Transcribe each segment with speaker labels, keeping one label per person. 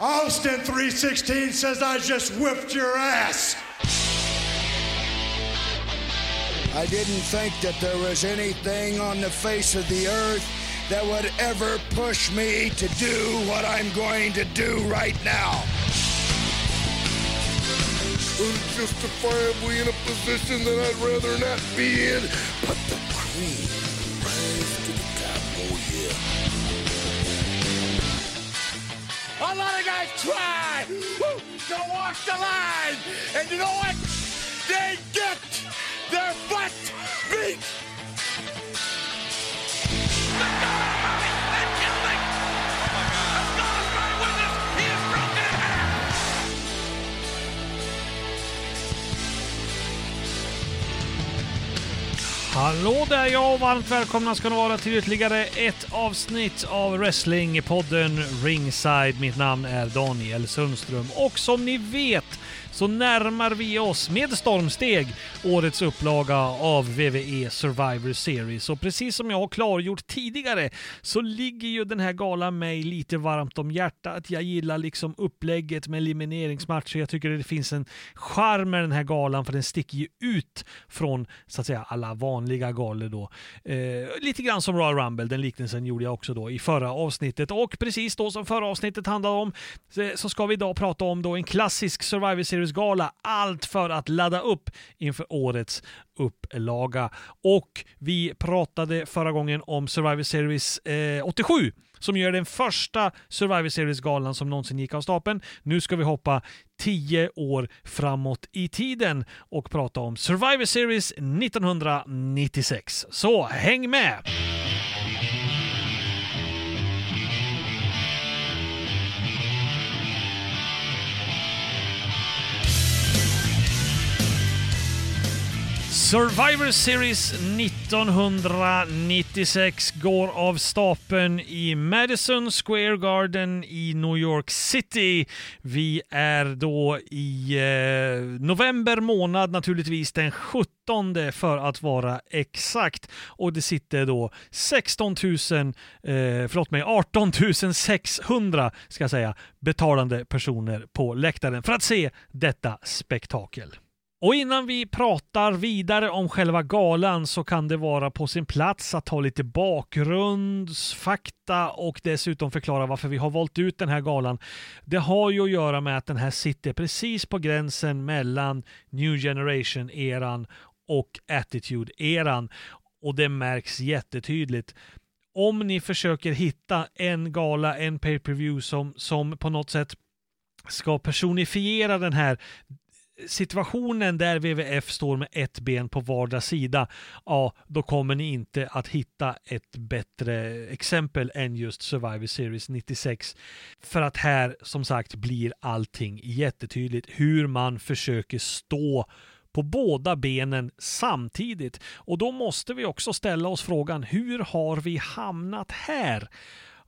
Speaker 1: Austin 316 says I just whipped your ass.
Speaker 2: I didn't think that there was anything on the face of the earth that would ever push me to do what I'm going to do right now.
Speaker 3: Unjustifiably in a position that I'd rather not be in. But the cream
Speaker 4: lot of guys try to walk the line, and you know what? They get their butt beat.
Speaker 5: Hallå där ja, och varmt välkomna ska ni vara till ytterligare ett avsnitt av Wrestlingpodden Ringside. Mitt namn är Daniel Sundström och som ni vet så närmar vi oss med stormsteg årets upplaga av WWE Survivor Series. Och precis som jag har klargjort tidigare så ligger ju den här galan mig lite varmt om hjärtat. Jag gillar liksom upplägget med elimineringsmatcher. Jag tycker det finns en charm med den här galan för den sticker ju ut från så att säga alla vanliga galor då. Eh, lite grann som Royal Rumble, den liknelsen gjorde jag också då i förra avsnittet. Och precis då som förra avsnittet handlade om så ska vi idag prata om då en klassisk Survivor Series-gala. Allt för att ladda upp inför årets upplaga. Och vi pratade förra gången om Survivor Series eh, 87 som gör den första Survivor Series-galan som någonsin gick av stapeln. Nu ska vi hoppa tio år framåt i tiden och prata om Survivor Series 1996. Så häng med! Survivor Series 1996 går av stapeln i Madison Square Garden i New York City. Vi är då i eh, november månad, naturligtvis den 17 för att vara exakt. Och det sitter då 16 000, eh, förlåt mig, 18 600 ska jag säga, betalande personer på läktaren för att se detta spektakel. Och innan vi pratar vidare om själva galan så kan det vara på sin plats att ta lite bakgrundsfakta och dessutom förklara varför vi har valt ut den här galan. Det har ju att göra med att den här sitter precis på gränsen mellan New Generation-eran och Attitude-eran och det märks jättetydligt om ni försöker hitta en gala, en pay-per-view som, som på något sätt ska personifiera den här situationen där WWF står med ett ben på vardera sida, ja, då kommer ni inte att hitta ett bättre exempel än just Survivor Series 96. För att här, som sagt, blir allting jättetydligt hur man försöker stå på båda benen samtidigt. Och då måste vi också ställa oss frågan, hur har vi hamnat här?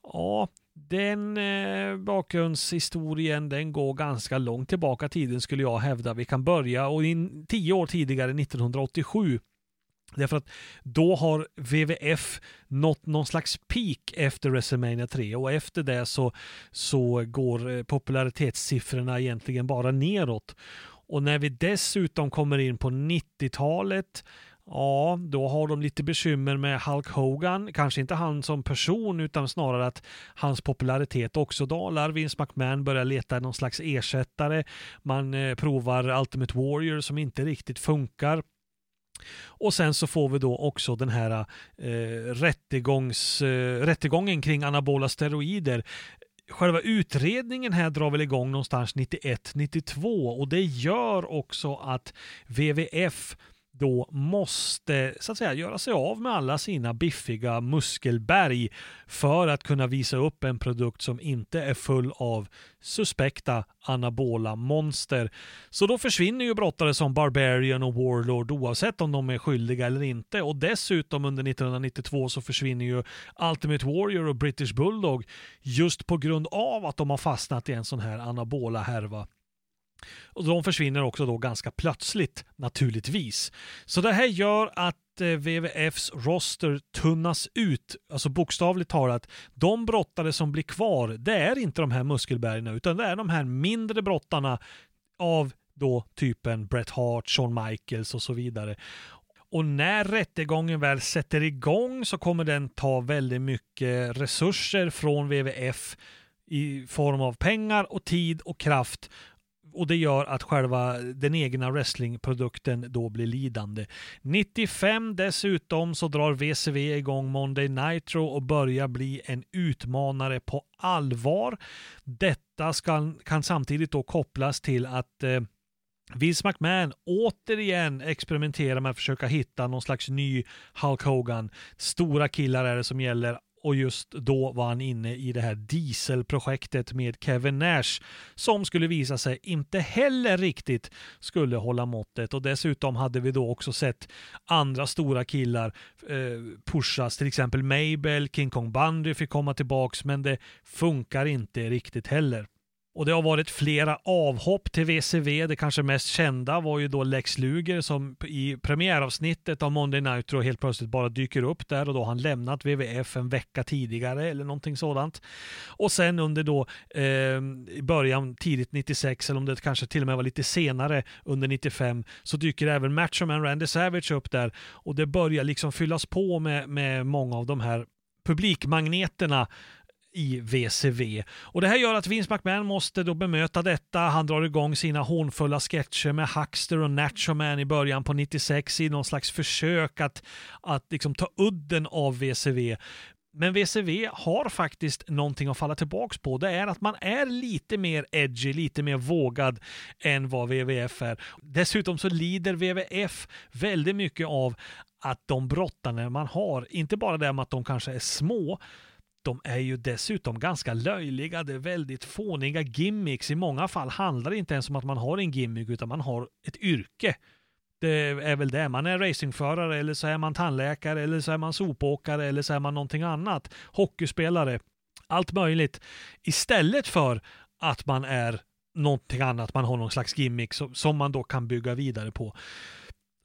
Speaker 5: Ja, den eh, bakgrundshistorien den går ganska långt tillbaka i tiden skulle jag hävda. Vi kan börja och in, tio år tidigare, 1987. Därför att då har WWF nått någon slags peak efter WrestleMania 3 och efter det så, så går eh, popularitetssiffrorna egentligen bara neråt. Och när vi dessutom kommer in på 90-talet Ja, då har de lite bekymmer med Hulk Hogan. Kanske inte han som person utan snarare att hans popularitet också dalar. Vince McMahon börjar leta någon slags ersättare. Man eh, provar Ultimate Warrior som inte riktigt funkar. Och sen så får vi då också den här eh, rättegångs, eh, rättegången kring anabola steroider. Själva utredningen här drar väl igång någonstans 91-92 och det gör också att WWF då måste så att säga göra sig av med alla sina biffiga muskelberg för att kunna visa upp en produkt som inte är full av suspekta anabola monster. Så då försvinner ju brottare som Barbarian och Warlord oavsett om de är skyldiga eller inte och dessutom under 1992 så försvinner ju Ultimate Warrior och British Bulldog just på grund av att de har fastnat i en sån här anabola härva. Och de försvinner också då ganska plötsligt naturligtvis. Så det här gör att eh, WWFs roster tunnas ut, alltså bokstavligt talat. De brottare som blir kvar, det är inte de här muskelbergarna utan det är de här mindre brottarna av då typen Bret Hart, Shawn Michaels och så vidare. Och när rättegången väl sätter igång så kommer den ta väldigt mycket resurser från WWF i form av pengar och tid och kraft och det gör att själva den egna wrestlingprodukten då blir lidande. 95 dessutom så drar WCW igång Monday Nitro och börjar bli en utmanare på allvar. Detta ska, kan samtidigt då kopplas till att eh, Vince McMahon återigen experimenterar med att försöka hitta någon slags ny Hulk Hogan. Stora killar är det som gäller och just då var han inne i det här dieselprojektet med Kevin Nash som skulle visa sig inte heller riktigt skulle hålla måttet och dessutom hade vi då också sett andra stora killar eh, pushas, till exempel Mabel, King Kong Bundy fick komma tillbaks men det funkar inte riktigt heller. Och det har varit flera avhopp till VCV. Det kanske mest kända var ju då Lex Luger som i premiäravsnittet av Monday Nitro helt plötsligt bara dyker upp där och då har han lämnat WWF en vecka tidigare eller någonting sådant. Och sen under då eh, i början, tidigt 96 eller om det kanske till och med var lite senare under 95 så dyker även Machoman Randy Savage upp där och det börjar liksom fyllas på med, med många av de här publikmagneterna i VCV. Och det här gör att Vince McMahon måste då bemöta detta. Han drar igång sina hånfulla sketcher med Huckster och Nacho Man i början på 96 i någon slags försök att, att liksom ta udden av VCV. Men VCV har faktiskt någonting att falla tillbaks på. Det är att man är lite mer edgy, lite mer vågad än vad WWF är. Dessutom så lider WWF väldigt mycket av att de brottarna man har, inte bara det med att de kanske är små, de är ju dessutom ganska löjliga. Det är väldigt fåniga gimmicks. I många fall handlar det inte ens om att man har en gimmick utan man har ett yrke. Det är väl det. Man är racingförare eller så är man tandläkare eller så är man sopåkare eller så är man någonting annat. Hockeyspelare. Allt möjligt. Istället för att man är någonting annat. Man har någon slags gimmick som man då kan bygga vidare på.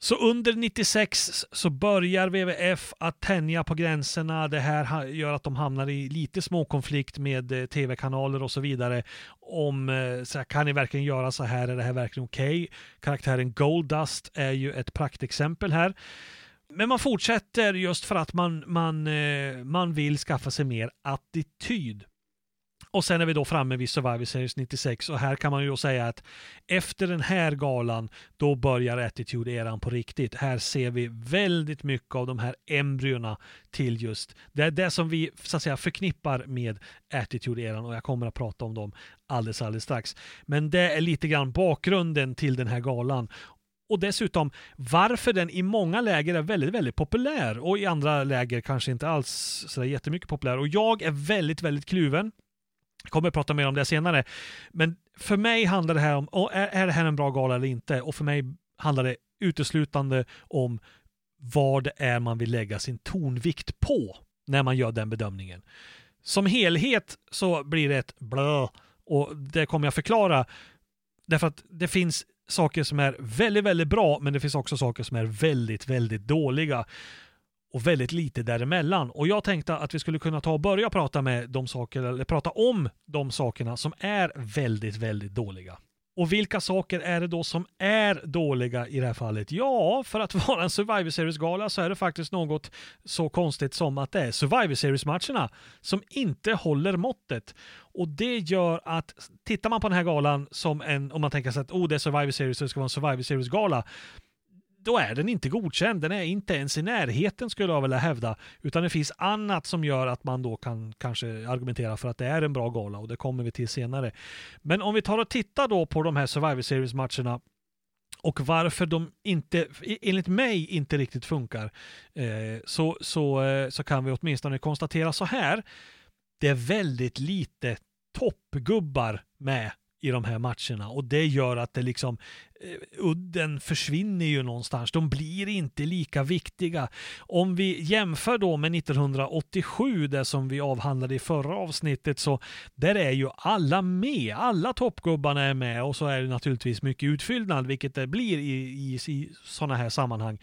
Speaker 5: Så under 96 så börjar WWF att tänja på gränserna. Det här gör att de hamnar i lite småkonflikt med eh, tv-kanaler och så vidare. Om eh, så här, kan ni verkligen göra så här? Är det här verkligen okej? Okay? Karaktären Goldust är ju ett praktexempel här. Men man fortsätter just för att man, man, eh, man vill skaffa sig mer attityd. Och sen är vi då framme vid Survivor Series 96 och här kan man ju säga att efter den här galan då börjar Attitude-eran på riktigt. Här ser vi väldigt mycket av de här embryona till just det det som vi så att säga förknippar med Attitude-eran och jag kommer att prata om dem alldeles, alldeles strax. Men det är lite grann bakgrunden till den här galan och dessutom varför den i många läger är väldigt, väldigt populär och i andra läger kanske inte alls så jättemycket populär. Och jag är väldigt, väldigt kluven. Jag kommer att prata mer om det senare. Men för mig handlar det här om, är det här en bra gala eller inte? Och för mig handlar det uteslutande om vad det är man vill lägga sin tonvikt på när man gör den bedömningen. Som helhet så blir det ett blö och det kommer jag förklara därför att det finns saker som är väldigt, väldigt bra men det finns också saker som är väldigt, väldigt dåliga och väldigt lite däremellan. Och jag tänkte att vi skulle kunna ta och börja prata med de saker, eller prata om de sakerna som är väldigt, väldigt dåliga. Och vilka saker är det då som är dåliga i det här fallet? Ja, för att vara en Survivor Series-gala så är det faktiskt något så konstigt som att det är Survivor Series-matcherna som inte håller måttet. Och det gör att, tittar man på den här galan som en, om man tänker sig att oh, det är Survivor Series så det ska vara en Survivor Series-gala, då är den inte godkänd. Den är inte ens i närheten skulle jag vilja hävda. Utan det finns annat som gör att man då kan kanske argumentera för att det är en bra gala och det kommer vi till senare. Men om vi tar och tittar då på de här Survivor Series-matcherna och varför de inte, enligt mig, inte riktigt funkar eh, så, så, eh, så kan vi åtminstone konstatera så här. Det är väldigt lite toppgubbar med i de här matcherna och det gör att det liksom eh, udden försvinner ju någonstans. De blir inte lika viktiga. Om vi jämför då med 1987, det som vi avhandlade i förra avsnittet, så där är ju alla med. Alla toppgubbarna är med och så är det naturligtvis mycket utfyllnad, vilket det blir i, i, i sådana här sammanhang.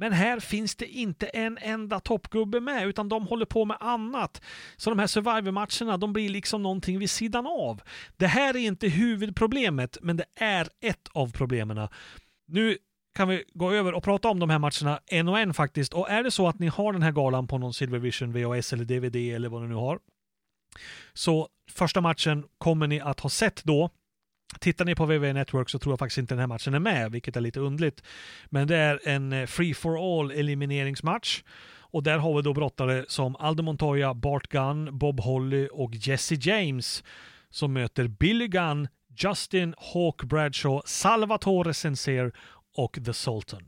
Speaker 5: Men här finns det inte en enda toppgubbe med, utan de håller på med annat. Så de här Survivor-matcherna, de blir liksom någonting vid sidan av. Det här är inte huvudproblemet, men det är ett av problemen. Nu kan vi gå över och prata om de här matcherna en och en faktiskt. Och är det så att ni har den här galan på någon Silvervision, VHS eller DVD eller vad ni nu har. Så första matchen kommer ni att ha sett då. Tittar ni på WWE Network så tror jag faktiskt inte den här matchen är med, vilket är lite undligt. Men det är en eh, free for all elimineringsmatch. Och där har vi då brottare som Aldo Montoya, Bart Gunn, Bob Holly och Jesse James som möter Billy Gunn, Justin Hawk Bradshaw, Salvatore Senser och The Sultan.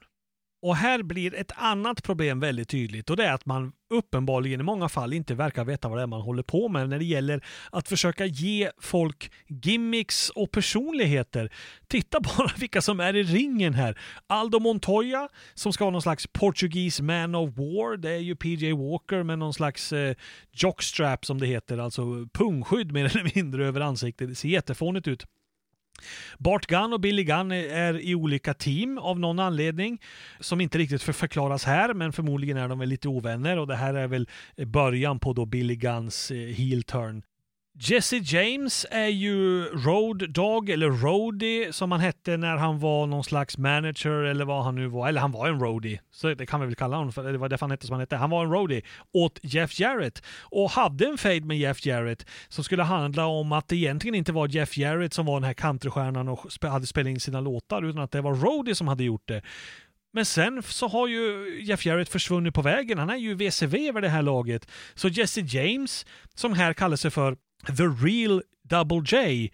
Speaker 5: Och här blir ett annat problem väldigt tydligt och det är att man uppenbarligen i många fall inte verkar veta vad det är man håller på med när det gäller att försöka ge folk gimmicks och personligheter. Titta bara vilka som är i ringen här. Aldo Montoya som ska vara någon slags Portuguese man of war. Det är ju PJ Walker med någon slags eh, jockstrap som det heter, alltså pungskydd mer eller mindre över ansiktet. Det ser jättefånigt ut. Bart Gunn och Billy Gunn är i olika team av någon anledning som inte riktigt förklaras här, men förmodligen är de väl lite ovänner och det här är väl början på då Billy Gunns eh, heel turn. Jesse James är ju Road Dog, eller Roadie som han hette när han var någon slags manager eller vad han nu var. Eller han var en roadie, så det kan vi väl kalla honom för. Det var därför han hette som han hette. Han var en roadie åt Jeff Jarrett och hade en fade med Jeff Jarrett som skulle handla om att det egentligen inte var Jeff Jarrett som var den här countrystjärnan och hade spelat in sina låtar utan att det var Roadie som hade gjort det. Men sen så har ju Jeff Jarrett försvunnit på vägen. Han är ju VCV över det här laget. Så Jesse James, som här kallar sig för The Real Double J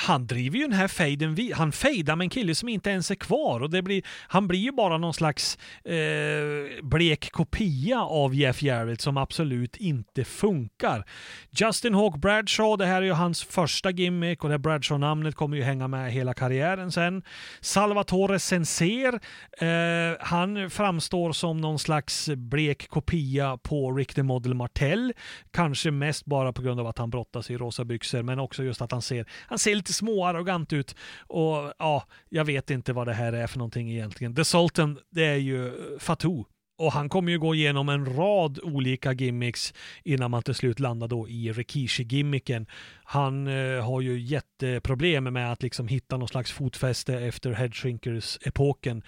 Speaker 5: han driver ju den här fejden vid. Han fejdar med en kille som inte ens är kvar och det blir, han blir ju bara någon slags eh, blek kopia av Jeff Jarrett som absolut inte funkar. Justin Hawk Bradshaw, det här är ju hans första gimmick och det här Bradshaw-namnet kommer ju hänga med hela karriären sen. Salvatore Senser, eh, han framstår som någon slags blek kopia på Rick the Model Martell. Kanske mest bara på grund av att han brottas i rosa byxor men också just att han ser, han ser lite lite småarrogant ut. Och ja, jag vet inte vad det här är för någonting egentligen. The Sultan, det är ju eh, Fatou. Och han kommer ju gå igenom en rad olika gimmicks innan man till slut landar då i Rikishi-gimmicken. Han eh, har ju jätteproblem med att liksom hitta någon slags fotfäste efter Headshrinkers-epoken.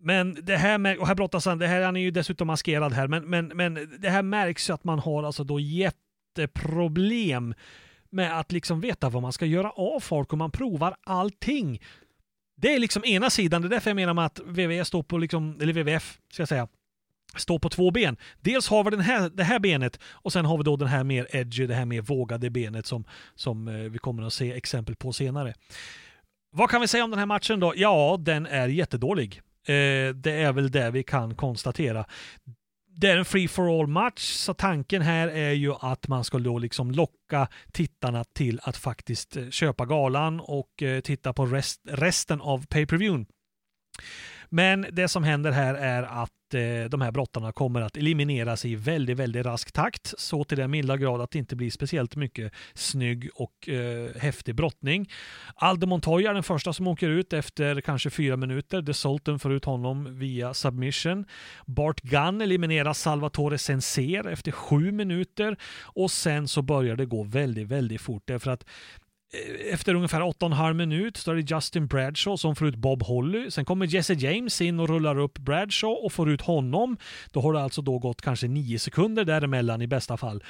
Speaker 5: Men det här med, och här brottas han, det här, han är ju dessutom maskerad här, men, men, men det här märks ju att man har alltså då jätteproblem med att liksom veta vad man ska göra av folk och man provar allting. Det är liksom ena sidan, det är därför jag menar med att WWF står på, liksom, eller WWF ska jag säga, står på två ben. Dels har vi den här, det här benet och sen har vi då den här mer edgy, det här mer vågade benet som, som eh, vi kommer att se exempel på senare. Vad kan vi säga om den här matchen då? Ja, den är jättedålig. Eh, det är väl det vi kan konstatera det är en free for all match, så tanken här är ju att man ska då liksom locka tittarna till att faktiskt eh, köpa galan och eh, titta på rest, resten av pay-per-viewen. Men det som händer här är att eh, de här brottarna kommer att elimineras i väldigt, väldigt rask takt. Så till den milda grad att det inte blir speciellt mycket snygg och eh, häftig brottning. Aldo Montoya är den första som åker ut efter kanske fyra minuter. The Sultan får ut honom via submission. Bart Gunn eliminerar Salvatore Senser efter sju minuter och sen så börjar det gå väldigt, väldigt fort därför att Eh, efter ungefär 8,5 minut så är det Justin Bradshaw som får ut Bob Holly. Sen kommer Jesse James in och rullar upp Bradshaw och får ut honom. Då har det alltså då gått kanske 9 sekunder däremellan i bästa fall.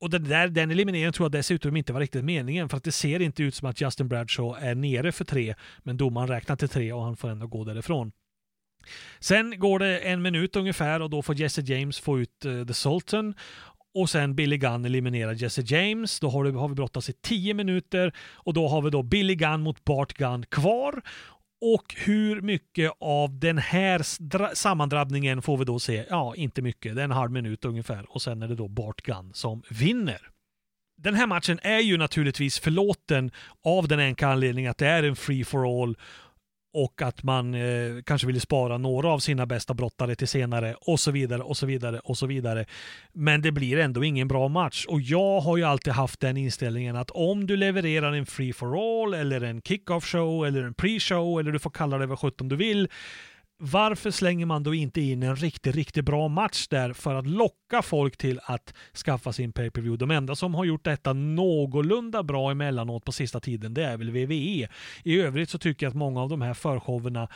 Speaker 5: Och den, där, den elimineringen tror jag dessutom inte var riktigt meningen för att det ser inte ut som att Justin Bradshaw är nere för tre men domaren räknar till tre och han får ändå gå därifrån. Sen går det en minut ungefär och då får Jesse James få ut uh, The Sultan och sen Billy Gunn eliminerar Jesse James. Då har, det, har vi brottats i 10 minuter och då har vi då Billy Gunn mot Bart Gunn kvar. Och hur mycket av den här sammandrabbningen får vi då se? Ja, inte mycket. Det är en halv minut ungefär och sen är det då Bart Gunn som vinner. Den här matchen är ju naturligtvis förlåten av den enkla anledningen att det är en free for all och att man eh, kanske ville spara några av sina bästa brottare till senare och så vidare och så vidare och så vidare. Men det blir ändå ingen bra match och jag har ju alltid haft den inställningen att om du levererar en free for all eller en kick-off show eller en pre-show eller du får kalla det vad sjutton du vill varför slänger man då inte in en riktigt, riktigt bra match där för att locka folk till att skaffa sin pay-per-view? De enda som har gjort detta någorlunda bra emellanåt på sista tiden, det är väl WWE. I övrigt så tycker jag att många av de här förshowerna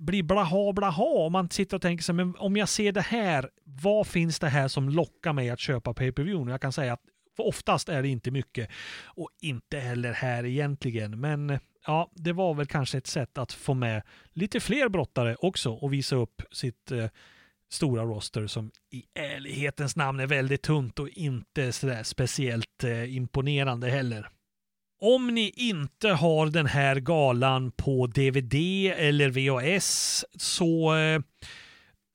Speaker 5: blir blaha blaha om man sitter och tänker sig, men om jag ser det här, vad finns det här som lockar mig att köpa pay-per-view? Jag kan säga att oftast är det inte mycket och inte heller här egentligen, men ja, det var väl kanske ett sätt att få med lite fler brottare också och visa upp sitt eh, stora roster som i ärlighetens namn är väldigt tunt och inte sådär speciellt eh, imponerande heller. Om ni inte har den här galan på DVD eller VHS så eh,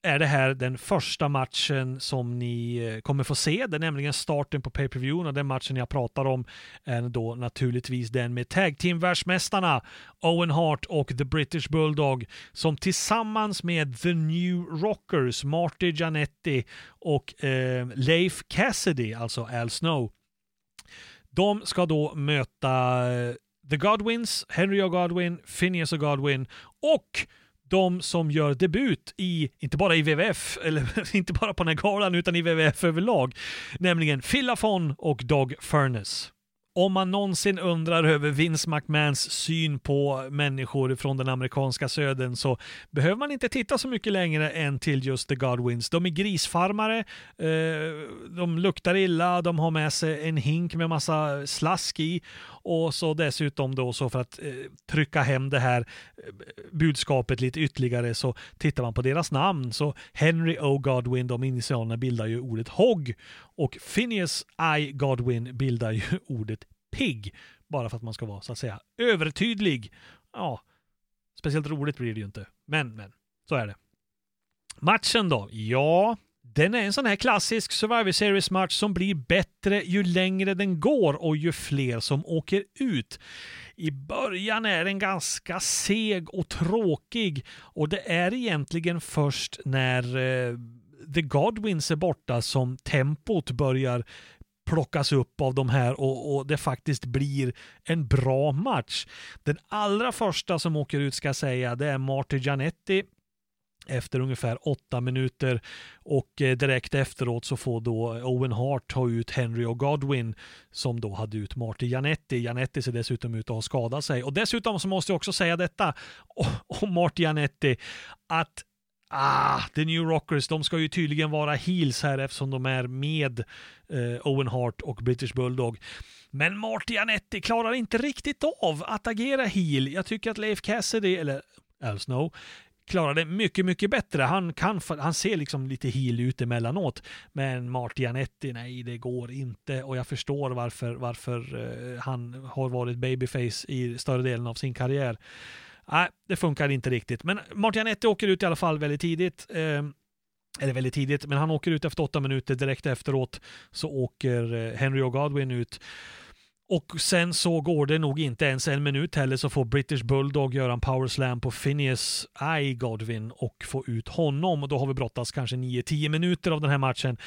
Speaker 5: är det här den första matchen som ni eh, kommer få se. Det är nämligen starten på pay-per-view och den matchen jag pratar om är då naturligtvis den med tag team världsmästarna Owen Hart och The British Bulldog som tillsammans med The New Rockers, Marty Janetti och eh, Leif Cassidy, alltså Al Snow. De ska då möta eh, The Godwins, Henry och Godwin, Phineas och Godwin och de som gör debut i, inte bara i WWF, eller inte bara på den här galan, utan i WWF överlag, nämligen Phil Lafon och Dog Furness om man någonsin undrar över Vince McMahons syn på människor från den amerikanska södern så behöver man inte titta så mycket längre än till just The Godwins. De är grisfarmare, eh, de luktar illa, de har med sig en hink med massa slask i och så dessutom då så för att eh, trycka hem det här eh, budskapet lite ytterligare så tittar man på deras namn så Henry O. Godwin, de initialerna bildar ju ordet HOG och Phineas I. Godwin bildar ju ordet PIG bara för att man ska vara så att säga övertydlig. Ja, speciellt roligt blir det ju inte. Men, men, så är det. Matchen då? Ja, den är en sån här klassisk Survivor Series-match som blir bättre ju längre den går och ju fler som åker ut. I början är den ganska seg och tråkig och det är egentligen först när eh, The Godwins är borta som tempot börjar plockas upp av de här och, och, det faktiskt blir en bra match. Den allra första som åker ut ska jag säga, det är Marty Gianetti efter ungefär åtta minuter och eh, direkt efteråt så får då Owen Hart ta ut Henry och Godwin som då hade ut Marty Janetti. Janetti ser dessutom ut att ha skadat sig och dessutom så måste jag också säga detta om Marty Janetti att Ah, The New Rockers, de ska ju tydligen vara heels här eftersom de är med eh, Owen Hart och British Bulldog. Men Marty Anetti klarar inte riktigt av att agera heel. Jag tycker att Leif Cassidy, eller Al Snow, klarar det mycket, mycket bättre. Han, kan, han ser liksom lite heel ut emellanåt. Men Martianetti, nej, det går inte. Och jag förstår varför, varför eh, han har varit babyface i större delen av sin karriär. Nej, det funkar inte riktigt. Men Martianetti åker ut i alla fall väldigt tidigt. Eh, eller väldigt tidigt, men han åker ut efter åtta minuter. Direkt efteråt så åker eh, Henry och Godwin ut. Och sen så går det nog inte ens en minut heller så får British Bulldog göra en power slam på Phineas I Godwin och få ut honom. Och då har vi brottats kanske 9-10 minuter av den här matchen.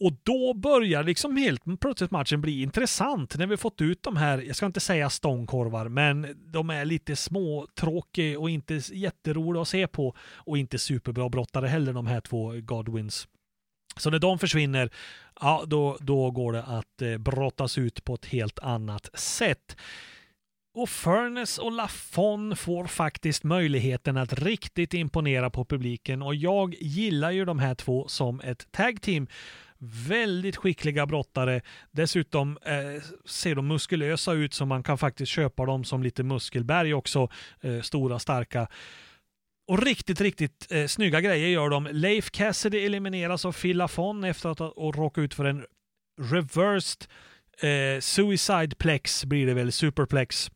Speaker 5: Och då börjar liksom helt plötsligt matchen bli intressant när vi fått ut de här, jag ska inte säga stångkorvar, men de är lite små, tråkiga och inte jätteroliga att se på och inte superbra brottare heller de här två Godwins. Så när de försvinner, ja då, då går det att eh, brottas ut på ett helt annat sätt. Och Furnace och Lafon får faktiskt möjligheten att riktigt imponera på publiken och jag gillar ju de här två som ett tag team. Väldigt skickliga brottare. Dessutom eh, ser de muskulösa ut så man kan faktiskt köpa dem som lite muskelberg också. Eh, stora, starka. Och riktigt, riktigt eh, snygga grejer gör de. Leif Cassidy elimineras av Phil Lafon efter att ha råkat ut för en reversed eh, suicide plex blir det väl, superplex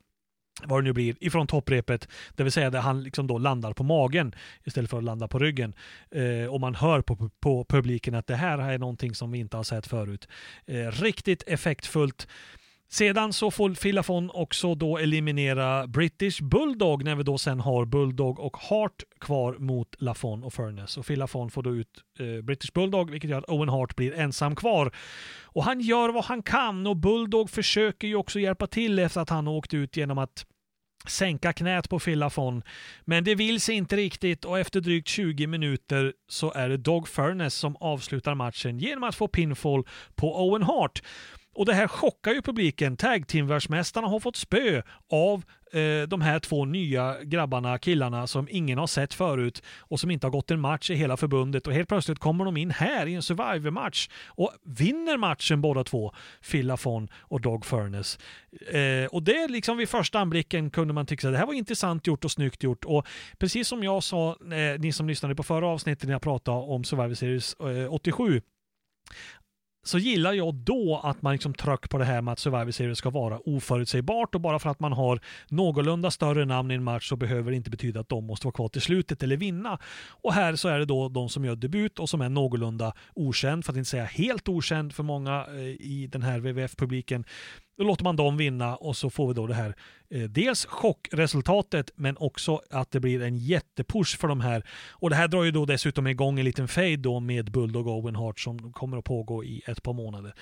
Speaker 5: vad det nu blir, ifrån topprepet. Det vill säga där han liksom då landar på magen istället för att landa på ryggen. Eh, och man hör på, på publiken att det här är någonting som vi inte har sett förut. Eh, riktigt effektfullt. Sedan så får Filafon också då eliminera British Bulldog när vi då sen har Bulldog och Hart kvar mot Lafon och Furness. Och Filafon får då ut eh, British Bulldog vilket gör att Owen Hart blir ensam kvar. Och han gör vad han kan och Bulldog försöker ju också hjälpa till efter att han åkt ut genom att sänka knät på Filafon. Men det vill sig inte riktigt och efter drygt 20 minuter så är det Dog Furness som avslutar matchen genom att få pinfall på Owen Hart. Och det här chockar ju publiken. Tag Team-världsmästarna har fått spö av eh, de här två nya grabbarna, killarna som ingen har sett förut och som inte har gått en match i hela förbundet och helt plötsligt kommer de in här i en Survivor-match och vinner matchen båda två, Phil Lafon och Dog Furness. Eh, och det liksom vid första anblicken kunde man tycka att det här var intressant gjort och snyggt gjort och precis som jag sa, eh, ni som lyssnade på förra avsnittet när jag pratade om Survivor Series eh, 87 så gillar jag då att man liksom tryck på det här med att Survivor Series ska vara oförutsägbart och bara för att man har någorlunda större namn i en match så behöver det inte betyda att de måste vara kvar till slutet eller vinna. Och här så är det då de som gör debut och som är någorlunda okänd, för att inte säga helt okänd för många eh, i den här WWF-publiken. Då låter man dem vinna och så får vi då det här eh, dels chockresultatet men också att det blir en jättepush för de här. Och det här drar ju då dessutom igång en liten fade då med Bulldog Owen Hart som kommer att pågå i ett par månader.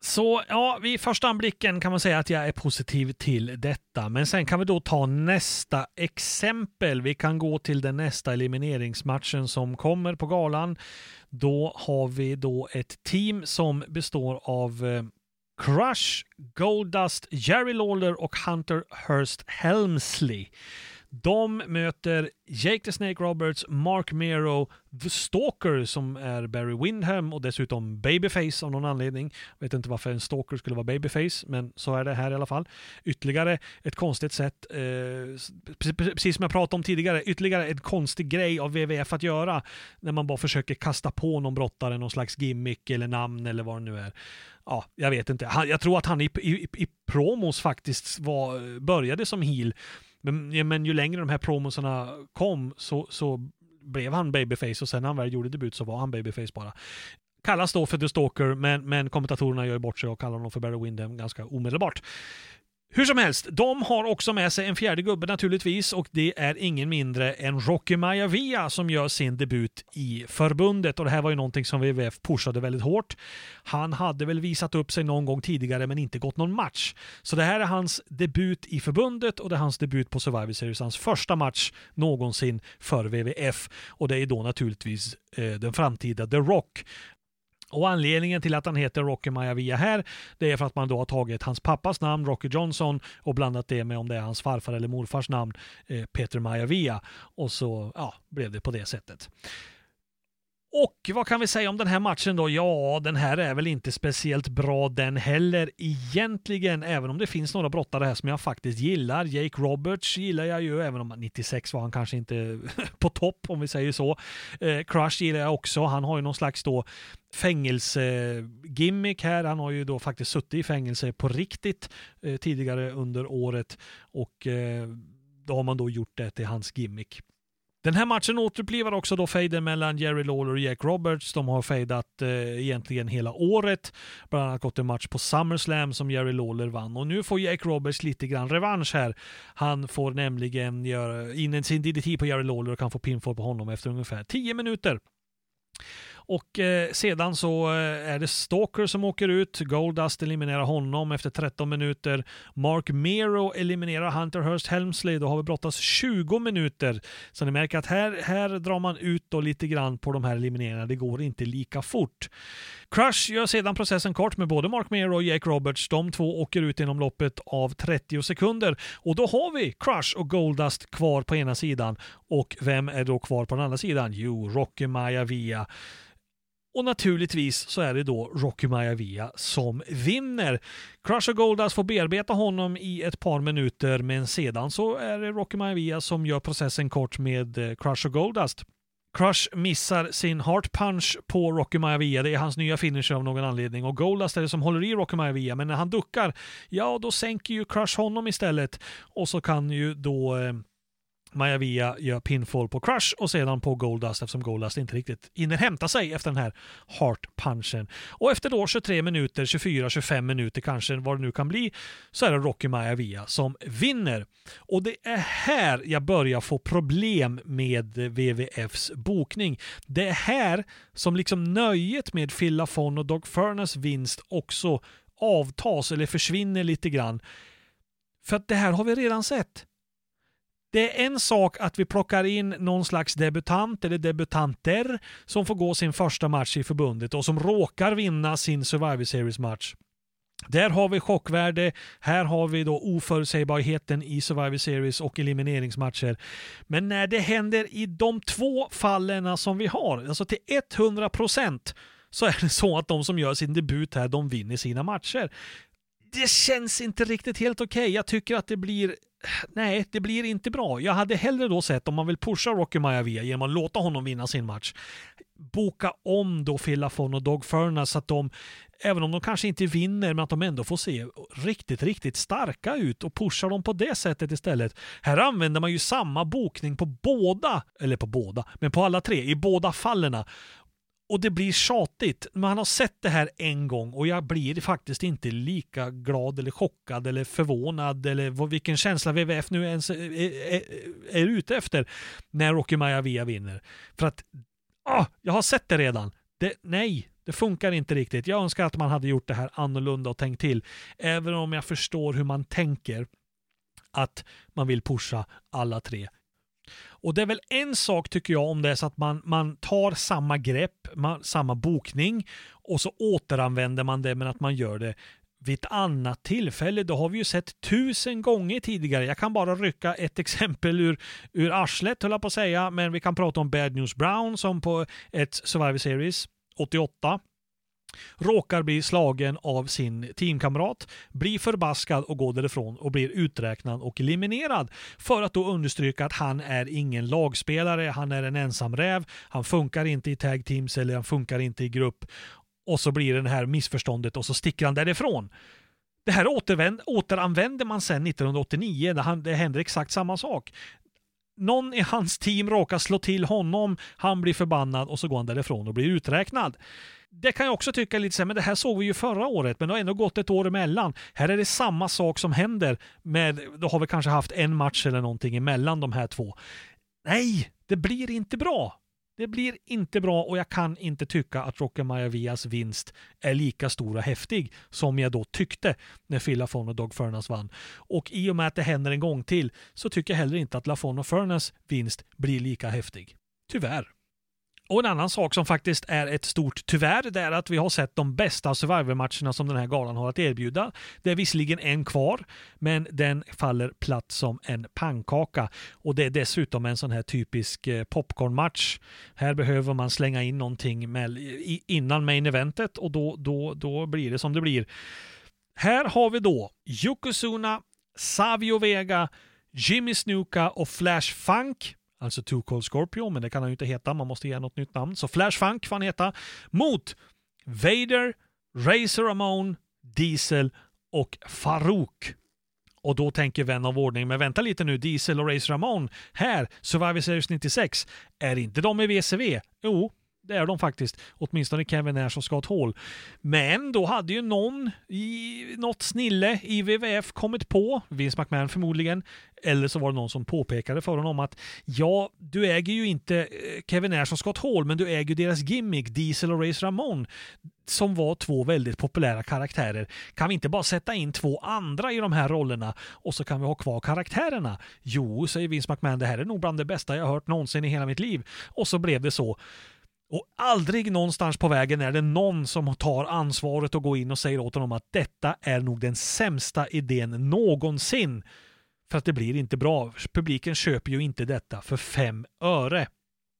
Speaker 5: Så ja, vid första anblicken kan man säga att jag är positiv till detta. Men sen kan vi då ta nästa exempel. Vi kan gå till den nästa elimineringsmatchen som kommer på galan. Då har vi då ett team som består av eh, Crush, Goldust, Jerry Lawler och Hunter Hurst Helmsley. De möter Jake the Snake Roberts, Mark Mero, The Stalker som är Barry Windham och dessutom Babyface av någon anledning. Jag vet inte varför en Stalker skulle vara Babyface, men så är det här i alla fall. Ytterligare ett konstigt sätt, eh, precis som jag pratade om tidigare, ytterligare en konstig grej av WWF att göra när man bara försöker kasta på någon brottare någon slags gimmick eller namn eller vad det nu är ja, jag vet inte. Han, jag tror att han i, i, i promos faktiskt var, började som heel. Men, men ju längre de här promosarna kom så, så blev han babyface och sen när han väl gjorde debut så var han babyface bara. Kallas då för The Stalker, men, men kommentatorerna gör bort sig och kallar honom för Barry Windham ganska omedelbart. Hur som helst, de har också med sig en fjärde gubbe naturligtvis och det är ingen mindre än Rocky Maivia som gör sin debut i förbundet och det här var ju någonting som WWF pushade väldigt hårt. Han hade väl visat upp sig någon gång tidigare men inte gått någon match. Så det här är hans debut i förbundet och det är hans debut på Survivor Series, hans första match någonsin för WWF och det är då naturligtvis eh, den framtida The Rock. Och anledningen till att han heter Rocky Maivia här, det är för att man då har tagit hans pappas namn, Rocky Johnson, och blandat det med om det är hans farfar eller morfars namn, eh, Peter Maivia. Och så ja, blev det på det sättet. Och vad kan vi säga om den här matchen då? Ja, den här är väl inte speciellt bra den heller egentligen, även om det finns några brottare här som jag faktiskt gillar. Jake Roberts gillar jag ju, även om 96 var han kanske inte på topp om vi säger så. Eh, Crush gillar jag också. Han har ju någon slags då fängelsegimmick här. Han har ju då faktiskt suttit i fängelse på riktigt eh, tidigare under året och eh, då har man då gjort det till hans gimmick. Den här matchen återupplivar också då fejden mellan Jerry Lawler och Jack Roberts. De har fejdat eh, egentligen hela året. Bland annat gått en match på SummerSlam som Jerry Lawler vann. Och nu får Jack Roberts lite grann revansch här. Han får nämligen göra in sin DDT på Jerry Lawler och kan få pinfall på honom efter ungefär 10 minuter. Och eh, sedan så eh, är det Stalker som åker ut. Goldust eliminerar honom efter 13 minuter. Mark Mero eliminerar Hunter Hurst Helmsley. Då har vi brottats 20 minuter. Så ni märker att här, här drar man ut då lite grann på de här elimineringarna. Det går inte lika fort. Crush gör sedan processen kort med både Mark Mero och Jake Roberts. De två åker ut inom loppet av 30 sekunder. Och då har vi Crush och Goldust kvar på ena sidan. Och vem är då kvar på den andra sidan? Jo, Rocky Maivia. Och naturligtvis så är det då Rocky Maivia som vinner. Crush och Goldust alltså får bearbeta honom i ett par minuter men sedan så är det Rocky Maivia som gör processen kort med eh, Crush och Goldust. Alltså, Crush missar sin heart punch på Rocky Maivia. Det är hans nya finisher av någon anledning. Och Goldust alltså är det som håller i Rocky Maivia. Men när han duckar, ja då sänker ju Crush honom istället. Och så kan ju då eh, Maja Via gör pinfall på Crush och sedan på Goldust eftersom Goldust inte riktigt hinner hämta sig efter den här heart-punchen. Och efter då 23 minuter, 24-25 minuter kanske, vad det nu kan bli, så är det Rocky Maivia som vinner. Och det är här jag börjar få problem med WWFs bokning. Det är här som liksom nöjet med Phil Lafon och Dog Furness vinst också avtas eller försvinner lite grann. För att det här har vi redan sett. Det är en sak att vi plockar in någon slags debutant eller debutanter som får gå sin första match i förbundet och som råkar vinna sin Survivor Series-match. Där har vi chockvärde, här har vi då oförutsägbarheten i Survivor Series och elimineringsmatcher. Men när det händer i de två fallen som vi har, alltså till 100 procent, så är det så att de som gör sin debut här, de vinner sina matcher. Det känns inte riktigt helt okej. Okay. Jag tycker att det blir nej, det blir inte bra. Jag hade hellre då sett om man vill pusha Rocky Maivia genom att låta honom vinna sin match. Boka om då Phil och Dog Furnas så att de, även om de kanske inte vinner, men att de ändå får se riktigt, riktigt starka ut och pusha dem på det sättet istället. Här använder man ju samma bokning på båda, eller på båda, men på alla tre, i båda fallen och det blir tjatigt. Man har sett det här en gång och jag blir faktiskt inte lika glad eller chockad eller förvånad eller vilken känsla WWF nu ens är, är, är ute efter när Rocky Maivia vinner. För att ah, jag har sett det redan. Det, nej, det funkar inte riktigt. Jag önskar att man hade gjort det här annorlunda och tänkt till. Även om jag förstår hur man tänker att man vill pusha alla tre och det är väl en sak tycker jag om det är så att man, man tar samma grepp, man, samma bokning och så återanvänder man det men att man gör det vid ett annat tillfälle. Det har vi ju sett tusen gånger tidigare. Jag kan bara rycka ett exempel ur, ur arslet höll jag på att säga, men vi kan prata om Bad News Brown som på ett Survivor Series 88 råkar bli slagen av sin teamkamrat, blir förbaskad och går därifrån och blir uträknad och eliminerad. För att då understryka att han är ingen lagspelare, han är en ensam räv, han funkar inte i tag teams eller han funkar inte i grupp. Och så blir det här missförståndet och så sticker han därifrån. Det här återanvänder man sen 1989, när han, det händer exakt samma sak någon i hans team råkar slå till honom, han blir förbannad och så går han därifrån och blir uträknad det kan jag också tycka lite så men det här såg vi ju förra året, men det har ändå gått ett år emellan. Här är det samma sak som händer med, då har vi kanske haft en match eller någonting emellan de här två. Nej, det blir inte bra. Det blir inte bra och jag kan inte tycka att Rocky Majavias vinst är lika stor och häftig som jag då tyckte när Phil Lafon och Doug Furnas vann. Och i och med att det händer en gång till så tycker jag heller inte att Lafon och Furnas vinst blir lika häftig. Tyvärr. Och en annan sak som faktiskt är ett stort tyvärr, det är att vi har sett de bästa Survivor-matcherna som den här galan har att erbjuda. Det är visserligen en kvar, men den faller platt som en pannkaka. Och det är dessutom en sån här typisk eh, popcornmatch. Här behöver man slänga in någonting innan main eventet och då, då, då blir det som det blir. Här har vi då Yokozuna, Savio Vega, Jimmy Snuka och Flash Funk alltså Two Cold Scorpio, men det kan han ju inte heta, man måste ge något nytt namn. Så Flash Funk får han heta, mot Vader, Razor Ramon, Diesel och Farouk. Och då tänker vän av ordning, men vänta lite nu, Diesel och Razor Ramon, här, Survivor Series 96, är inte de i WCW? Jo, det är de faktiskt. Åtminstone Kevin Nash och Scott Hall. Men då hade ju någon i något snille i WWF kommit på, Vince McMahon förmodligen, eller så var det någon som påpekade för honom att ja, du äger ju inte eh, Kevin Nash och Scott Hall, men du äger ju deras gimmick Diesel och Race Ramon som var två väldigt populära karaktärer. Kan vi inte bara sätta in två andra i de här rollerna och så kan vi ha kvar karaktärerna? Jo, säger Vince McMahon, det här är nog bland det bästa jag hört någonsin i hela mitt liv. Och så blev det så. Och aldrig någonstans på vägen är det någon som tar ansvaret och går in och säger åt honom att detta är nog den sämsta idén någonsin. För att det blir inte bra. Publiken köper ju inte detta för fem öre.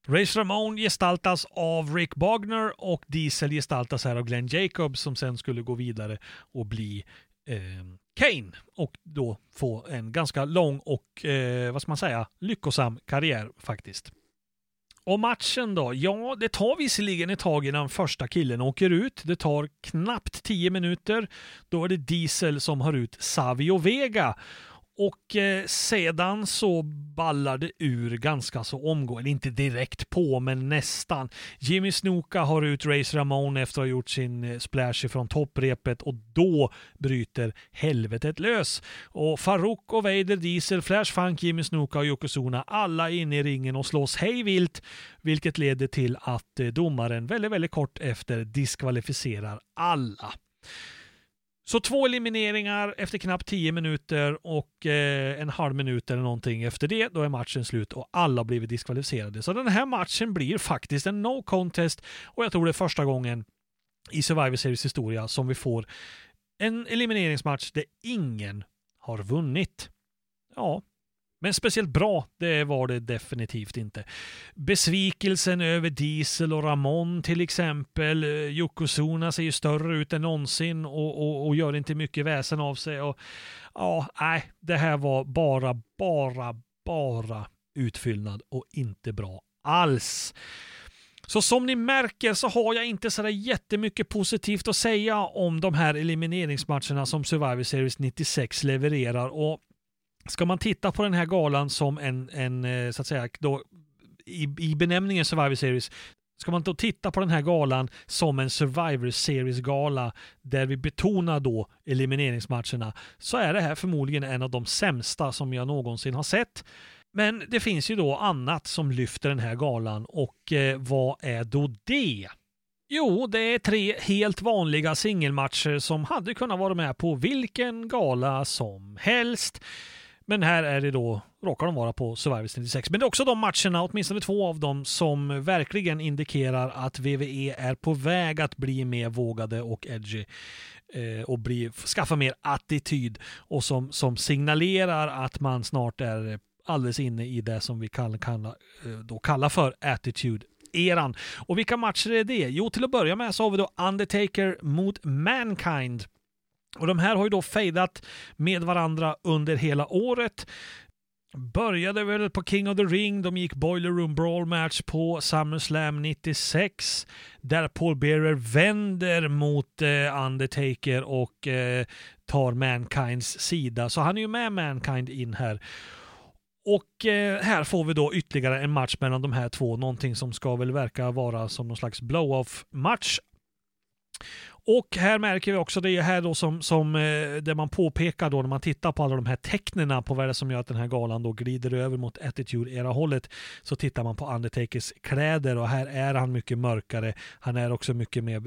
Speaker 5: Race Ramon gestaltas av Rick Bogner och Diesel gestaltas här av Glenn Jacobs som sen skulle gå vidare och bli eh, Kane och då få en ganska lång och, eh, vad ska man säga, lyckosam karriär faktiskt. Och matchen då? Ja, det tar visserligen ett tag innan första killen åker ut. Det tar knappt 10 minuter. Då är det Diesel som har ut Savio Vega. Och eh, sedan så ballar det ur ganska så omgående, inte direkt på men nästan. Jimmy Snuka har ut Race Ramon efter att ha gjort sin eh, splash från topprepet och då bryter helvetet lös. Och Farouk och Vader, Diesel, Flash Funk, Jimmy Snuka och Yokozuna alla inne i ringen och slåss hej vilt vilket leder till att eh, domaren väldigt, väldigt kort efter diskvalificerar alla. Så två elimineringar efter knappt 10 minuter och eh, en halv minut eller någonting efter det, då är matchen slut och alla har blivit diskvalificerade. Så den här matchen blir faktiskt en no contest och jag tror det är första gången i Survivor Series historia som vi får en elimineringsmatch där ingen har vunnit. Ja, men speciellt bra, det var det definitivt inte. Besvikelsen över Diesel och Ramon till exempel. Eh, Yokozuna ser ju större ut än någonsin och, och, och gör inte mycket väsen av sig. Och, ja, nej, det här var bara, bara, bara utfyllnad och inte bra alls. Så som ni märker så har jag inte sådär jättemycket positivt att säga om de här elimineringsmatcherna som Survivor Series 96 levererar. Och ska man titta på den här galan som en, en eh, så att säga, då, i, i benämningen Survivor Series, Ska man då titta på den här galan som en Survivor Series-gala där vi betonar då elimineringsmatcherna så är det här förmodligen en av de sämsta som jag någonsin har sett. Men det finns ju då annat som lyfter den här galan och eh, vad är då det? Jo, det är tre helt vanliga singelmatcher som hade kunnat vara med på vilken gala som helst. Men här är det då, råkar de vara på Survivors 96. Men det är också de matcherna, åtminstone två av dem, som verkligen indikerar att VVE är på väg att bli mer vågade och edgy eh, och bli, skaffa mer attityd och som, som signalerar att man snart är alldeles inne i det som vi kan, kan eh, då kalla för attitude eran. Och vilka matcher är det? Jo, till att börja med så har vi då Undertaker mot Mankind. Och de här har ju då fejdat med varandra under hela året. Började väl på King of the Ring, de gick Boiler Room Brawl match på SummerSlam 96 där Paul Bearer vänder mot eh, Undertaker och eh, tar Mankinds sida. Så han är ju med Mankind in här. Och eh, här får vi då ytterligare en match mellan de här två, någonting som ska väl verka vara som någon slags blow-off match. Och här märker vi också, det är här då som, som eh, det man påpekar då när man tittar på alla de här tecknena på vad det är som gör att den här galan då glider över mot Attitude-era-hållet. Så tittar man på Undertakers kläder och här är han mycket mörkare. Han är också mycket mer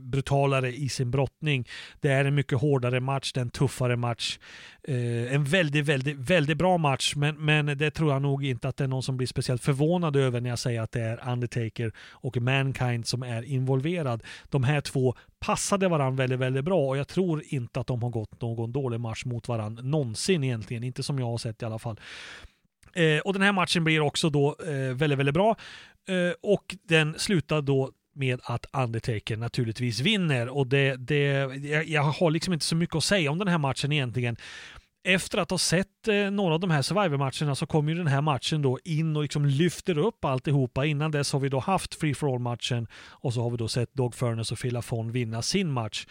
Speaker 5: brutalare i sin brottning. Det är en mycket hårdare match, det är en tuffare match. Eh, en väldigt, väldigt, väldigt bra match, men, men det tror jag nog inte att det är någon som blir speciellt förvånad över när jag säger att det är Undertaker och Mankind som är involverad. De här två passade varandra väldigt, väldigt bra och jag tror inte att de har gått någon dålig match mot varandra någonsin egentligen, inte som jag har sett i alla fall. Eh, och den här matchen blir också då eh, väldigt, väldigt bra eh, och den slutar då med att Undertaker naturligtvis vinner och det, det jag, jag har liksom inte så mycket att säga om den här matchen egentligen efter att ha sett eh, några av de här Survivor-matcherna så kommer ju den här matchen då in och liksom lyfter upp alltihopa. Innan dess har vi då haft Free For All-matchen och så har vi då sett Dog Furnace och Phil Afon vinna sin match.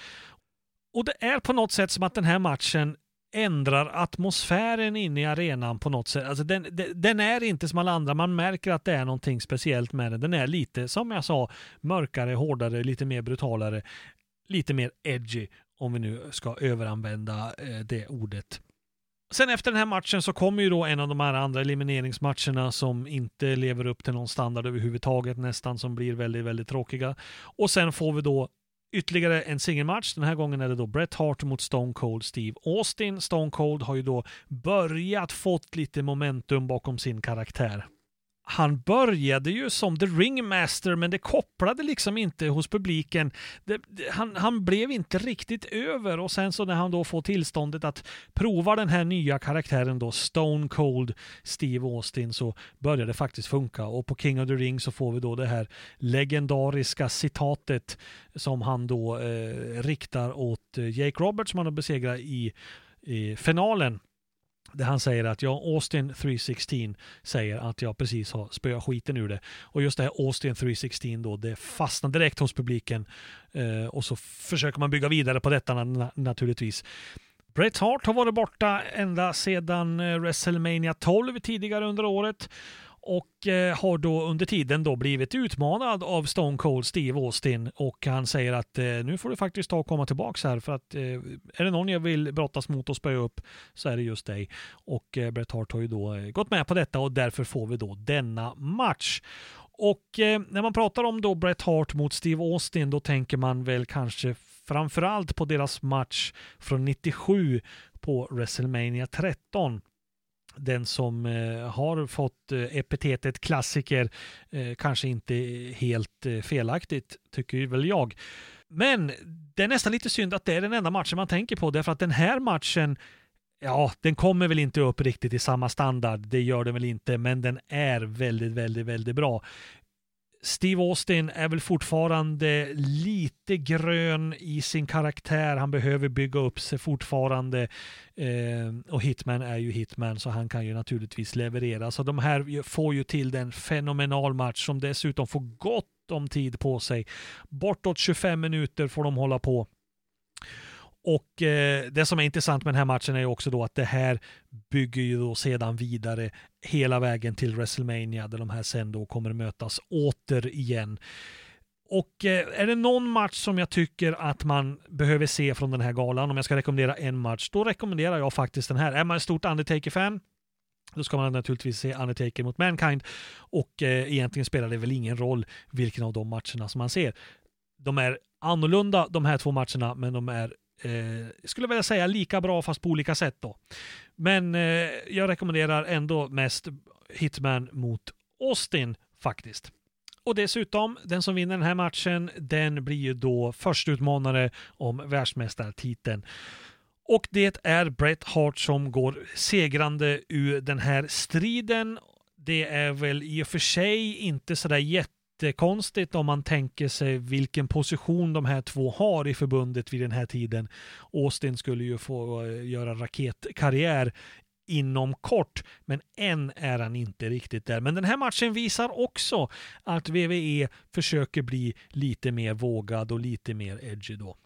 Speaker 5: Och det är på något sätt som att den här matchen ändrar atmosfären inne i arenan på något sätt. Alltså den, den, är inte som alla andra. Man märker att det är någonting speciellt med den. Den är lite, som jag sa, mörkare, hårdare, lite mer brutalare, lite mer edgy, om vi nu ska överanvända eh, det ordet. Sen efter den här matchen så kommer ju då en av de här andra elimineringsmatcherna som inte lever upp till någon standard överhuvudtaget nästan som blir väldigt, väldigt tråkiga. Och sen får vi då ytterligare en singelmatch. Den här gången är det då Bret Hart mot Stone Cold Steve Austin. Stone Cold har ju då börjat fått lite momentum bakom sin karaktär han började ju som The Ringmaster men det kopplade liksom inte hos publiken. Det, han, han, blev inte riktigt över och sen så när han då får tillståndet att prova den här nya karaktären då Stone Cold Steve Austin så börjar det faktiskt funka och på King of the Ring så får vi då det här legendariska citatet som han då eh, riktar åt eh, Jake Roberts som han har besegrat i, i finalen där han säger att ja, Austin 316 säger att jag precis har spöat skiten ur det. Och just det här Austin 316 då, det fastnar direkt hos publiken. Eh, och så försöker man bygga vidare på detta na naturligtvis. Bret Hart har varit borta ända sedan eh, WrestleMania 12 tidigare under året och eh, har då under tiden då blivit utmanad av Stone Cold Steve Austin och han säger att eh, nu får du faktiskt ta och komma tillbaks här för att eh, är det någon jag vill brottas mot och spöa upp så är det just dig. Och eh, Bret Hart har ju då eh, gått med på detta och därför får vi då denna match. Och eh, när man pratar om då Bret Hart mot Steve Austin då tänker man väl kanske framförallt på deras match från 97 på WrestleMania 13 den som eh, har fått eh, epitetet klassiker, eh, kanske inte helt eh, felaktigt, tycker väl jag. Men det är nästan lite synd att det är den enda matchen man tänker på, därför att den här matchen Ja, den kommer väl inte upp riktigt i samma standard, det gör den väl inte, men den är väldigt, väldigt, väldigt bra. Steve Austin är väl fortfarande lite grön i sin karaktär. Han behöver bygga upp sig fortfarande. Eh, och Hitman är ju Hitman så han kan ju naturligtvis leverera. Så de här får ju till den fenomenal match som dessutom får gott om tid på sig. Bortåt 25 minuter får de hålla på. Och eh, det som är intressant med den här matchen är också då att det här bygger ju då sedan vidare hela vägen till WrestleMania där de här sen då kommer mötas återigen. Och eh, är det någon match som jag tycker att man behöver se från den här galan, om jag ska rekommendera en match, då rekommenderar jag faktiskt den här. Är man ett stort Undertaker-fan då ska man naturligtvis se Undertaker mot Mankind och eh, egentligen spelar det väl ingen roll vilken av de matcherna som man ser. De är annorlunda de här två matcherna, men de är eh, skulle vilja säga lika bra fast på olika sätt då. Men eh, jag rekommenderar ändå mest Hitman mot Austin faktiskt. Och dessutom, den som vinner den här matchen, den blir ju då förstutmanare om världsmästartiteln. Och det är Bret Hart som går segrande ur den här striden. Det är väl i och för sig inte sådär jätte jättekonstigt om man tänker sig vilken position de här två har i förbundet vid den här tiden. Austin skulle ju få eh, göra raketkarriär inom kort, men än är han inte riktigt där. Men den här matchen visar också att WWE försöker bli lite mer vågad och lite mer edgy då.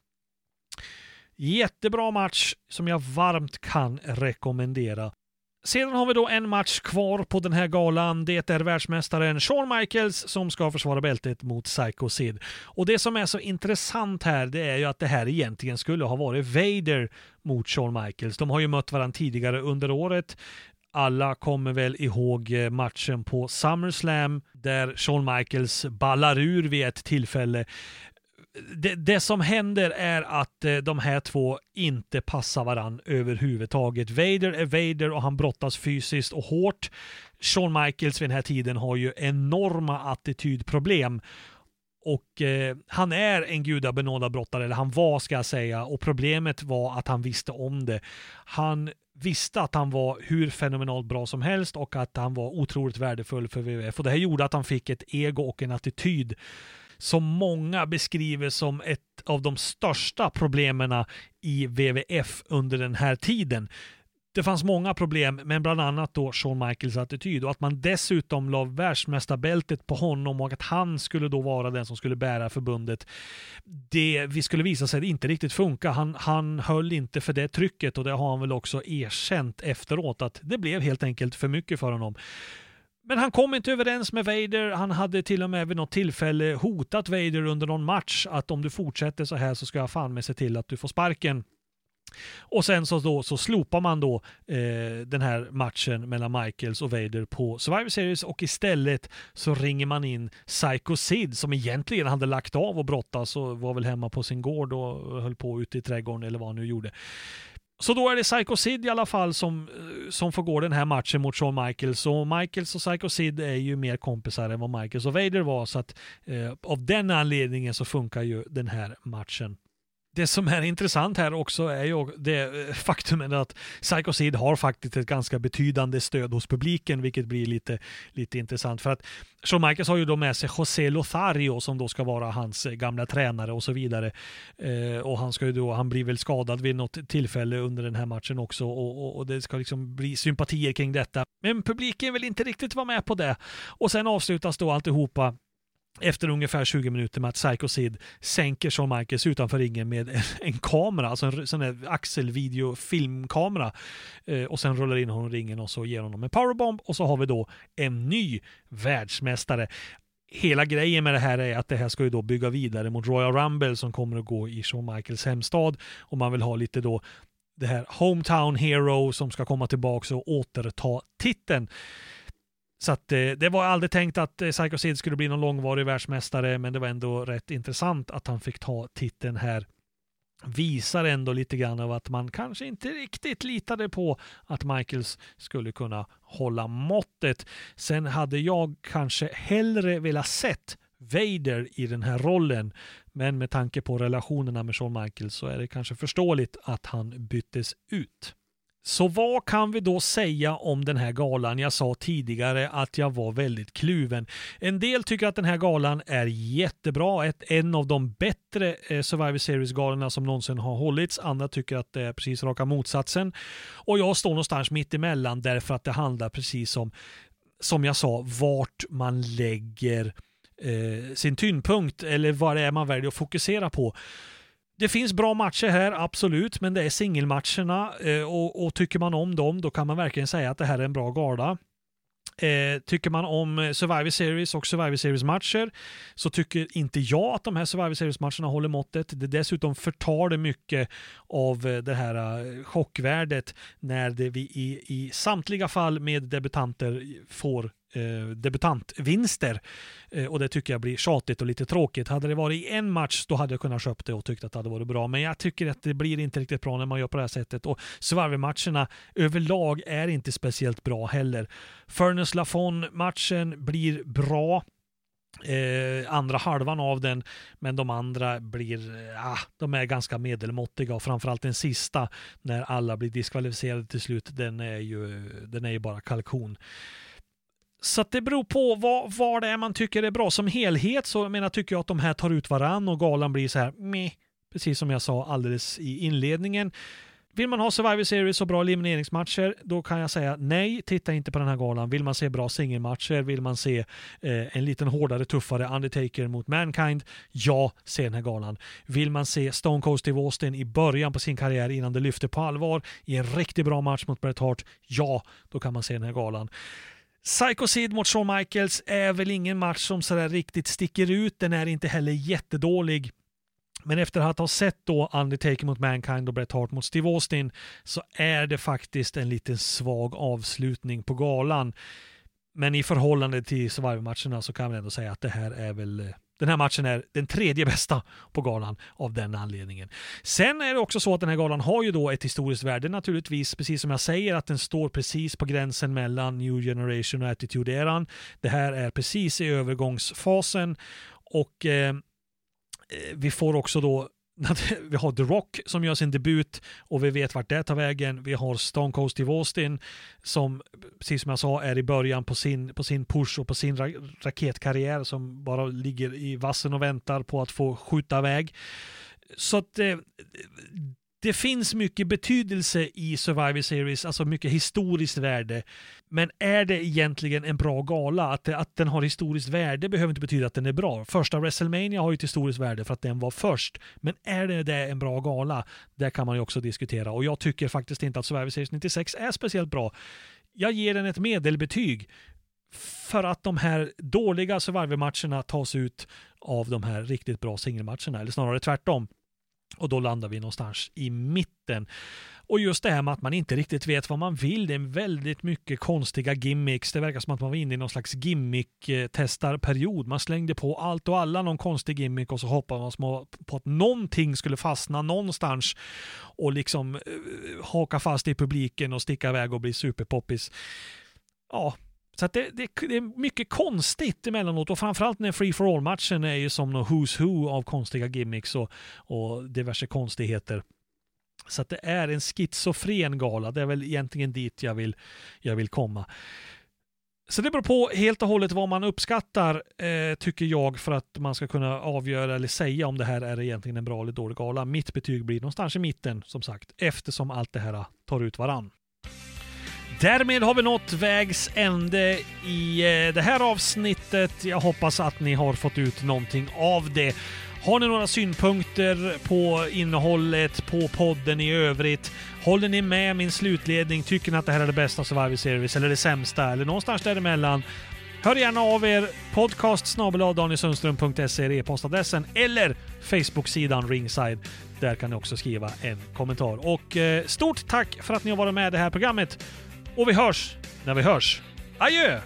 Speaker 5: Jättebra match som jag varmt kan rekommendera. Sedan har vi då en match kvar på den här galan. Det är världsmästaren Shawn Michaels som ska försvara bältet mot Psycho Sid. Och det som är så intressant här, det är ju att det här egentligen skulle ha varit Vader mot Shawn Michaels. De har ju mött varandra tidigare under året. Alla kommer väl ihåg eh, matchen på SummerSlam där Shawn Michaels ballar ur vid ett tillfälle det, det, som händer är att eh, de här två inte passar varann överhuvudtaget. Vader är Vader och han brottas fysiskt och hårt. Shawn Michaels vid den här tiden har ju enorma attitydproblem. Och eh, han är en gudabenådad brottare, eller han var ska jag säga, och problemet var att han visste om det. Han visste att han var hur fenomenalt bra som helst och att han var otroligt värdefull för WWF. Och det här gjorde att han fick ett ego och en attityd som många beskriver som ett av de största problemen i WWF under den här tiden. Det fanns många problem, men bland annat då Shawn Michaels attityd och att man dessutom la världsmästarbältet på honom och att han skulle då vara den som skulle bära förbundet. Det vi skulle visa sig inte riktigt funka. Han, han höll inte för det trycket och det har han väl också erkänt efteråt att det blev helt enkelt för mycket för honom. Men han kom inte överens med Vader. Han hade till och med vid något tillfälle hotat Vader under någon match att om du fortsätter så här så ska jag fan med se till att du får sparken. Och sen så, då, så slopar man då eh, den här matchen mellan Michaels och Vader på Survivor Series och istället så ringer man in Psycho Sid som egentligen hade lagt av och brottas och var väl hemma på sin gård och höll på ute i trädgården eller vad han nu gjorde. Så då är det Psycho Sid i alla fall som, eh, som får gå den här matchen mot Shawn Michaels. Och Michaels och Psycho Sid är ju mer kompisar än vad Michaels och Vader var. Så att eh, av den anledningen så funkar ju den här matchen det som är intressant här också är ju det eh, faktumet att Psycho Sid har faktiskt ett ganska betydande stöd hos publiken, vilket blir lite, lite intressant. För att Shawn Michaels har ju då med sig José Lothario som då ska vara hans eh, gamla tränare och så vidare. Eh, och han ska ju då, han blir väl skadad vid något tillfälle under den här matchen också och, och, och det ska liksom bli sympatier kring detta. Men publiken vill inte riktigt vara med på det. Och sen avslutas då alltihopa efter ungefär 20 minuter med att Psycho Sid sänker Shawn Michaels utanför ringen med en, en kamera, alltså en sån där axelvideo filmkamera eh, och sen rullar in honom i ringen och så ger honom en powerbomb och så har vi då en ny världsmästare. Hela grejen med det här är att det här ska ju då bygga vidare mot Royal Rumble som kommer att gå i Shawn Michaels hemstad och man vill ha lite då det här Hometown Hero som ska komma tillbaka och återta titeln. Så att, eh, det var aldrig tänkt att eh, Psycho Sid skulle bli någon långvarig världsmästare, men det var ändå rätt intressant att han fick ta titeln här visar ändå lite grann av att man kanske inte riktigt litade på att Michaels skulle kunna hålla måttet. Sen hade jag kanske hellre velat sett Vader i den här rollen. Men med tanke på relationerna med Shawn Michaels så är det kanske förståeligt att han byttes ut. Så vad kan vi då säga om den här galan? Jag sa tidigare att jag var väldigt kluven. En del tycker att den här galan är jättebra, ett, en av de bättre eh, Survivor Series-galorna som någonsin har hållits. Andra tycker att det är precis raka motsatsen. Och jag står någonstans mitt emellan därför att det handlar precis om, som jag sa, vart man lägger eh, sin tyngdpunkt eller vad det är man väljer att fokusera på. Det finns bra matcher här, absolut, men det är singelmatcherna eh, och, och, tycker man om dem då kan man verkligen säga att det här är en bra gala. Eh, tycker man om Survivor Series och Survivor Series-matcher så tycker inte jag att de här Survivor Series-matcherna håller måttet. Det dessutom förtar det mycket av eh, det här eh, chockvärdet när det vi i, i samtliga fall med debutanter får eh, debutantvinster. Eh, och det tycker jag blir tjatigt och lite tråkigt. Hade det varit i en match då hade jag kunnat köpa det och tyckt att det hade varit bra. Men jag tycker att det blir inte riktigt bra när man gör på det här sättet. Och Survivor-matcherna överlag är inte speciellt bra heller. Furnace Lafon-matchen blir bra. Eh, andra halvan av den, men de andra blir, eh, ah, de är ganska medelmåttiga och framförallt den sista när alla blir diskvalificerade till slut, den är ju, den är ju bara kalkon. Så det beror på vad, vad det är man tycker är bra. Som helhet så jag menar, tycker jag att de här tar ut varann och galan blir så här meh, precis som jag sa alldeles i inledningen. Vill man ha Survivor Series och bra elimineringsmatcher, då kan jag säga nej, titta inte på den här galan. Vill man se bra singelmatcher, vill man se eh, en liten hårdare, tuffare Undertaker mot Mankind, ja, se den här galan. Vill man se Stone Cold Steve Austin i början på sin karriär innan det lyfter på allvar i en riktigt bra match mot Bret Hart, ja, då kan man se den här galan. Psycho Sid mot Shawn Michaels är väl ingen match som sådär riktigt sticker ut. Den är inte heller jättedålig. Men efter att ha sett då Undertaker mot Mankind och Bret Hart mot Steve Austin så är det faktiskt en liten svag avslutning på galan. Men i förhållande till Survivor-matcherna så kan man ändå säga att det här är väl eh, den här matchen är den tredje bästa på galan av den anledningen. Sen är det också så att den här galan har ju då ett historiskt värde naturligtvis, precis som jag säger att den står precis på gränsen mellan New Generation och Attitude-eran. Det här är precis i övergångsfasen och eh, eh vi får också då vi har The Rock som gör sin debut och vi vet vart det tar vägen. Vi har Stone Cold Steve Austin som, precis som jag sa, är i början på sin, på sin push och på sin ra raketkarriär som bara ligger i vassen och väntar på att få skjuta iväg. Så att eh, det finns mycket betydelse i Survivor Series, alltså mycket historiskt värde. Men är det egentligen en bra gala? Att, det, att den har historiskt värde behöver inte betyda att den är bra. Första WrestleMania har ju ett historiskt värde för att den var först. Men är det, det en bra gala? Det kan man ju också diskutera. Och jag tycker faktiskt inte att Survivor Series 96 är speciellt bra. Jag ger den ett medelbetyg för att de här dåliga Survivor-matcherna tas ut av de här riktigt bra singelmatcherna, eller snarare tvärtom. Och då landar vi någonstans i mitten. Och just det här med att man inte riktigt vet vad man vill. Det är väldigt mycket konstiga gimmicks. Det verkar som att man var inne i någon slags gimmick-testarperiod. Man slängde på allt och alla någon konstig gimmick och så hoppade man på att någonting skulle fastna någonstans och liksom eh, haka fast i publiken och sticka iväg och bli superpoppis. Ja, så det, det, det, är mycket konstigt emellanåt och framförallt när Free for All-matchen är ju som någon Who's Who av konstiga gimmicks och, och diverse konstigheter. Så att det är en schizofren gala. Det är väl egentligen dit jag vill, jag vill komma. Så det beror på helt och hållet vad man uppskattar, eh, tycker jag, för att man ska kunna avgöra eller säga om det här är egentligen en bra eller dålig gala. Mitt betyg blir någonstans i mitten, som sagt, eftersom allt det här tar ut varann. Därmed har vi nått vägs ände i eh, det här avsnittet. Jag hoppas att ni har fått ut någonting av det. Har ni några synpunkter på innehållet, på podden i övrigt? Håller ni med min slutledning? Tycker ni att det här är det bästa Survivor Series eller det sämsta eller någonstans däremellan? Hör gärna av er. Podcast danielsundström.se är e-postadressen eller Facebook-sidan Ringside. Där kan ni också skriva en kommentar. Och eh, stort tack för att ni har varit med i det här programmet. Och vi hörs när vi hörs. Adjö!